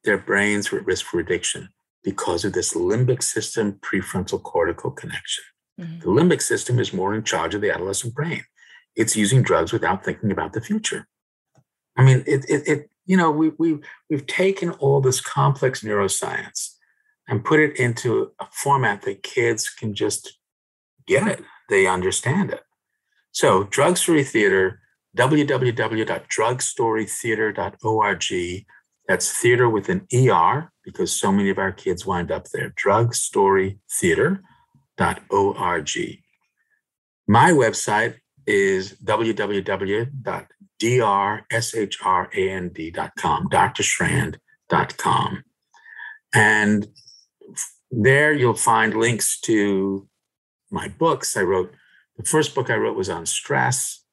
their brains were at risk for addiction because of this limbic system prefrontal cortical connection. Mm-hmm. The limbic system is more in charge of the adolescent brain. It's using drugs without thinking about the future. I mean, it, it, it you know, we, we, we've taken all this complex neuroscience and put it into a format that kids can just get it. They understand it. So, Drug Story Theater, www.drugstorytheater.org. That's theater with an ER because so many of our kids wind up there. Drugstorytheater.org. My website is www.drshRand.com, drshrand.com. And there you'll find links to my books. I wrote the first book I wrote was on stress.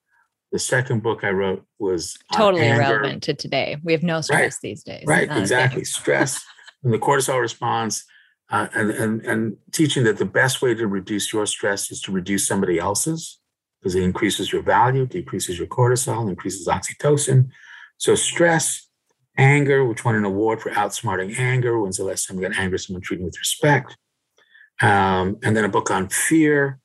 The second book I wrote was totally irrelevant to today. We have no stress right. these days. Right, exactly. stress and the cortisol response, uh, and, and and teaching that the best way to reduce your stress is to reduce somebody else's because it increases your value, decreases your cortisol, increases oxytocin. So stress, anger, which won an award for outsmarting anger. When's the last time you got angry someone treating with respect? Um, and then a book on fear.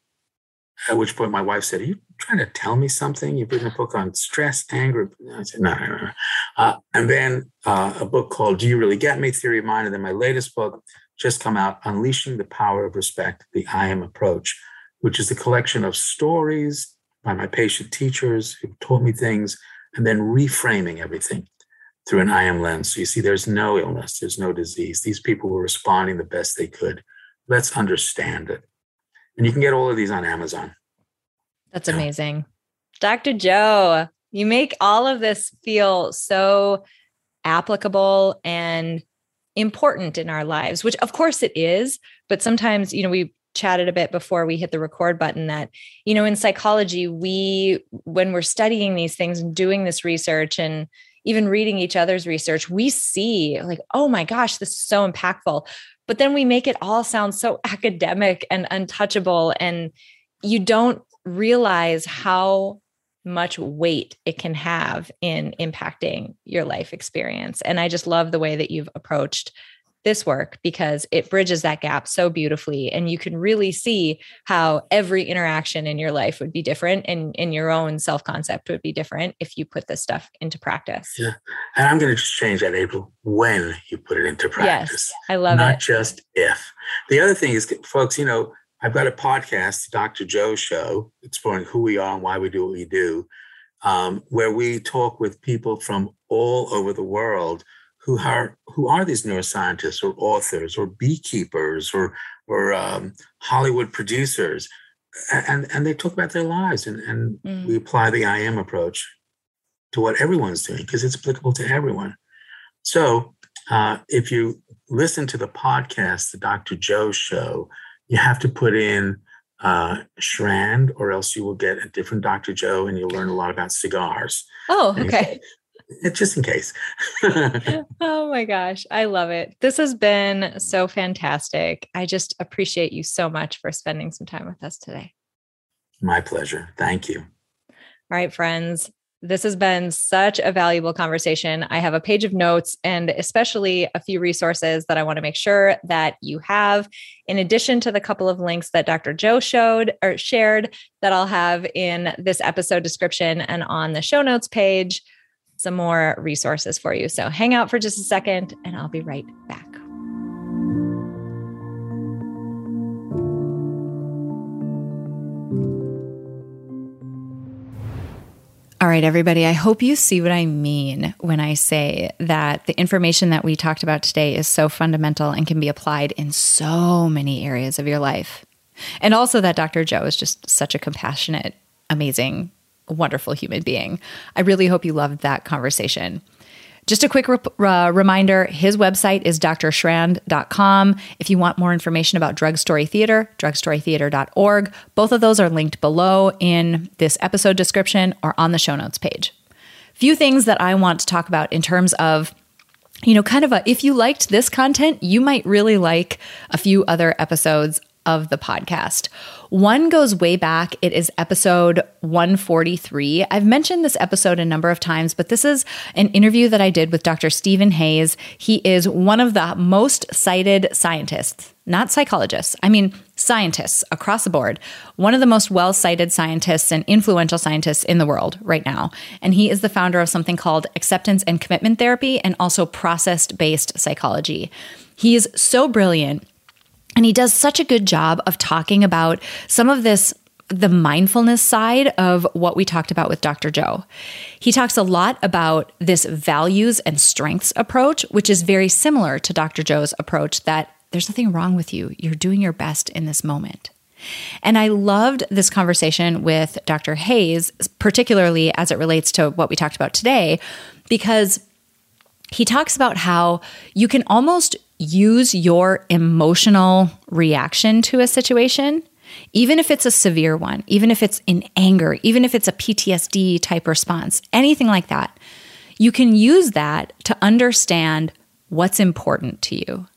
At which point my wife said, "Are you trying to tell me something? You've written a book on stress, anger." I said, "No, no, no." Uh, and then uh, a book called "Do You Really Get Me?" Theory of Mind. And then my latest book just come out, "Unleashing the Power of Respect: The I Am Approach," which is a collection of stories by my patient teachers who taught me things, and then reframing everything through an I am lens. So you see, there's no illness, there's no disease. These people were responding the best they could. Let's understand it. And you can get all of these on Amazon. That's amazing. Dr. Joe, you make all of this feel so applicable and important in our lives, which of course it is. But sometimes, you know, we chatted a bit before we hit the record button that you know in psychology we when we're studying these things and doing this research and even reading each other's research we see like oh my gosh this is so impactful. But then we make it all sound so academic and untouchable and you don't realize how much weight it can have in impacting your life experience. And i just love the way that you've approached this work because it bridges that gap so beautifully and you can really see how every interaction in your life would be different and in your own self-concept would be different if you put this stuff into practice. Yeah and i'm going to just change that april when you put it into practice. Yes i love not it. not just if. The other thing is folks you know i've got a podcast dr joe show exploring who we are and why we do what we do um, where we talk with people from all over the world who are who are these neuroscientists or authors or beekeepers or or um, Hollywood producers, and and they talk about their lives, and and mm. we apply the I am approach to what everyone's doing because it's applicable to everyone. So uh, if you listen to the podcast, the Dr. Joe Show, you have to put in uh, Shrand, or else you will get a different Dr. Joe, and you'll learn a lot about cigars. Oh, okay just in case. oh my gosh, I love it. This has been so fantastic. I just appreciate you so much for spending some time with us today. My pleasure. Thank you. All right, friends. This has been such a valuable conversation. I have a page of notes and especially a few resources that I want to make sure that you have, in addition to the couple of links that Dr. Joe showed or shared that I'll have in this episode description and on the show notes page some more resources for you. So hang out for just a second and I'll be right back. All right, everybody, I hope you see what I mean when I say that the information that we talked about today is so fundamental and can be applied in so many areas of your life. And also that Dr. Joe is just such a compassionate, amazing wonderful human being. I really hope you loved that conversation. Just a quick re- uh, reminder his website is drshrand.com. If you want more information about Drug Story Theater, drugstorytheater.org. Both of those are linked below in this episode description or on the show notes page. Few things that I want to talk about in terms of you know, kind of a if you liked this content, you might really like a few other episodes of the podcast. One goes way back. It is episode 143. I've mentioned this episode a number of times, but this is an interview that I did with Dr. Stephen Hayes. He is one of the most cited scientists not psychologists, I mean scientists across the board, one of the most well cited scientists and influential scientists in the world right now. And he is the founder of something called acceptance and commitment therapy and also process based psychology. He is so brilliant. And he does such a good job of talking about some of this the mindfulness side of what we talked about with Dr. Joe. He talks a lot about this values and strengths approach, which is very similar to Dr. Joe's approach that there's nothing wrong with you. You're doing your best in this moment. And I loved this conversation with Dr. Hayes, particularly as it relates to what we talked about today, because he talks about how you can almost use your emotional reaction to a situation, even if it's a severe one, even if it's in anger, even if it's a PTSD type response, anything like that. You can use that to understand what's important to you.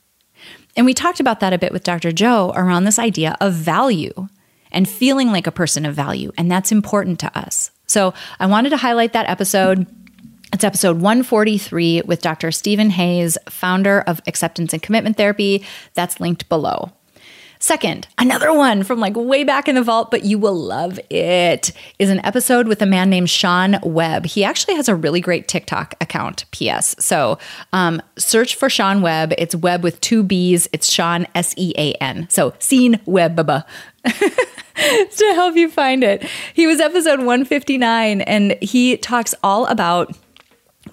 And we talked about that a bit with Dr. Joe around this idea of value and feeling like a person of value. And that's important to us. So I wanted to highlight that episode. It's episode 143 with Dr. Stephen Hayes, founder of Acceptance and Commitment Therapy. That's linked below. Second, another one from like way back in the vault, but you will love it, is an episode with a man named Sean Webb. He actually has a really great TikTok account, PS. So um, search for Sean Webb. It's Webb with two B's. It's Sean, S E A N. So Sean Webb. to help you find it. He was episode 159 and he talks all about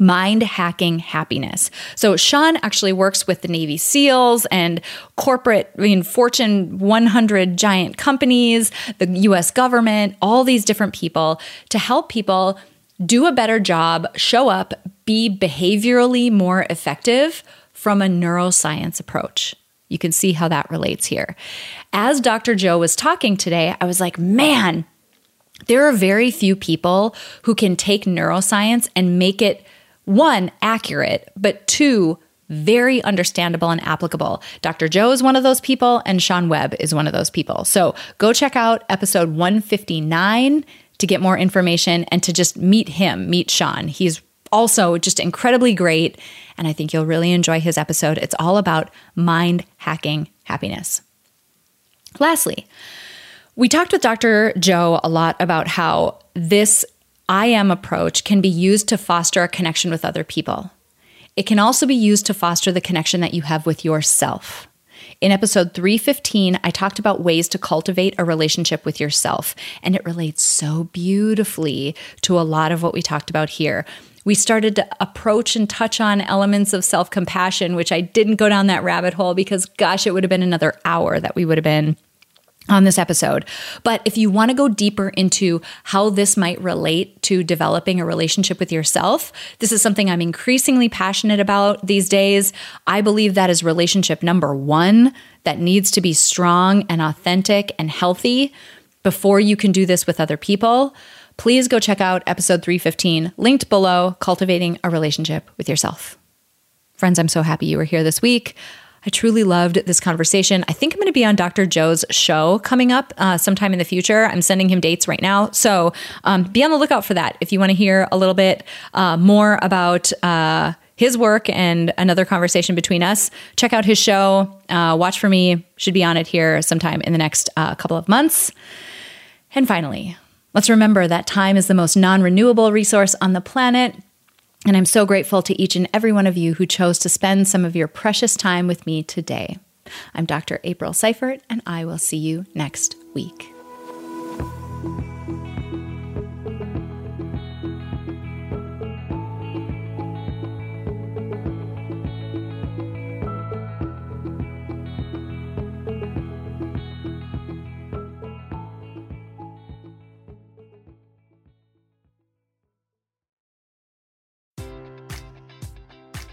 mind hacking happiness. So Sean actually works with the Navy SEALs and corporate, I mean, Fortune 100 giant companies, the US government, all these different people to help people do a better job, show up, be behaviorally more effective from a neuroscience approach. You can see how that relates here. As Dr. Joe was talking today, I was like, man, there are very few people who can take neuroscience and make it one, accurate, but two, very understandable and applicable. Dr. Joe is one of those people, and Sean Webb is one of those people. So go check out episode 159 to get more information and to just meet him, meet Sean. He's also just incredibly great, and I think you'll really enjoy his episode. It's all about mind hacking happiness. Lastly, we talked with Dr. Joe a lot about how this I am approach can be used to foster a connection with other people. It can also be used to foster the connection that you have with yourself. In episode 315, I talked about ways to cultivate a relationship with yourself, and it relates so beautifully to a lot of what we talked about here. We started to approach and touch on elements of self compassion, which I didn't go down that rabbit hole because, gosh, it would have been another hour that we would have been on this episode. But if you want to go deeper into how this might relate to developing a relationship with yourself, this is something I'm increasingly passionate about these days. I believe that is relationship number one that needs to be strong and authentic and healthy before you can do this with other people. Please go check out episode 315, linked below, Cultivating a Relationship with Yourself. Friends, I'm so happy you were here this week. I truly loved this conversation. I think I'm going to be on Dr. Joe's show coming up uh, sometime in the future. I'm sending him dates right now. So um, be on the lookout for that if you want to hear a little bit uh, more about. Uh, his work and another conversation between us. Check out his show. Uh, watch for me. Should be on it here sometime in the next uh, couple of months. And finally, let's remember that time is the most non renewable resource on the planet. And I'm so grateful to each and every one of you who chose to spend some of your precious time with me today. I'm Dr. April Seiford, and I will see you next week.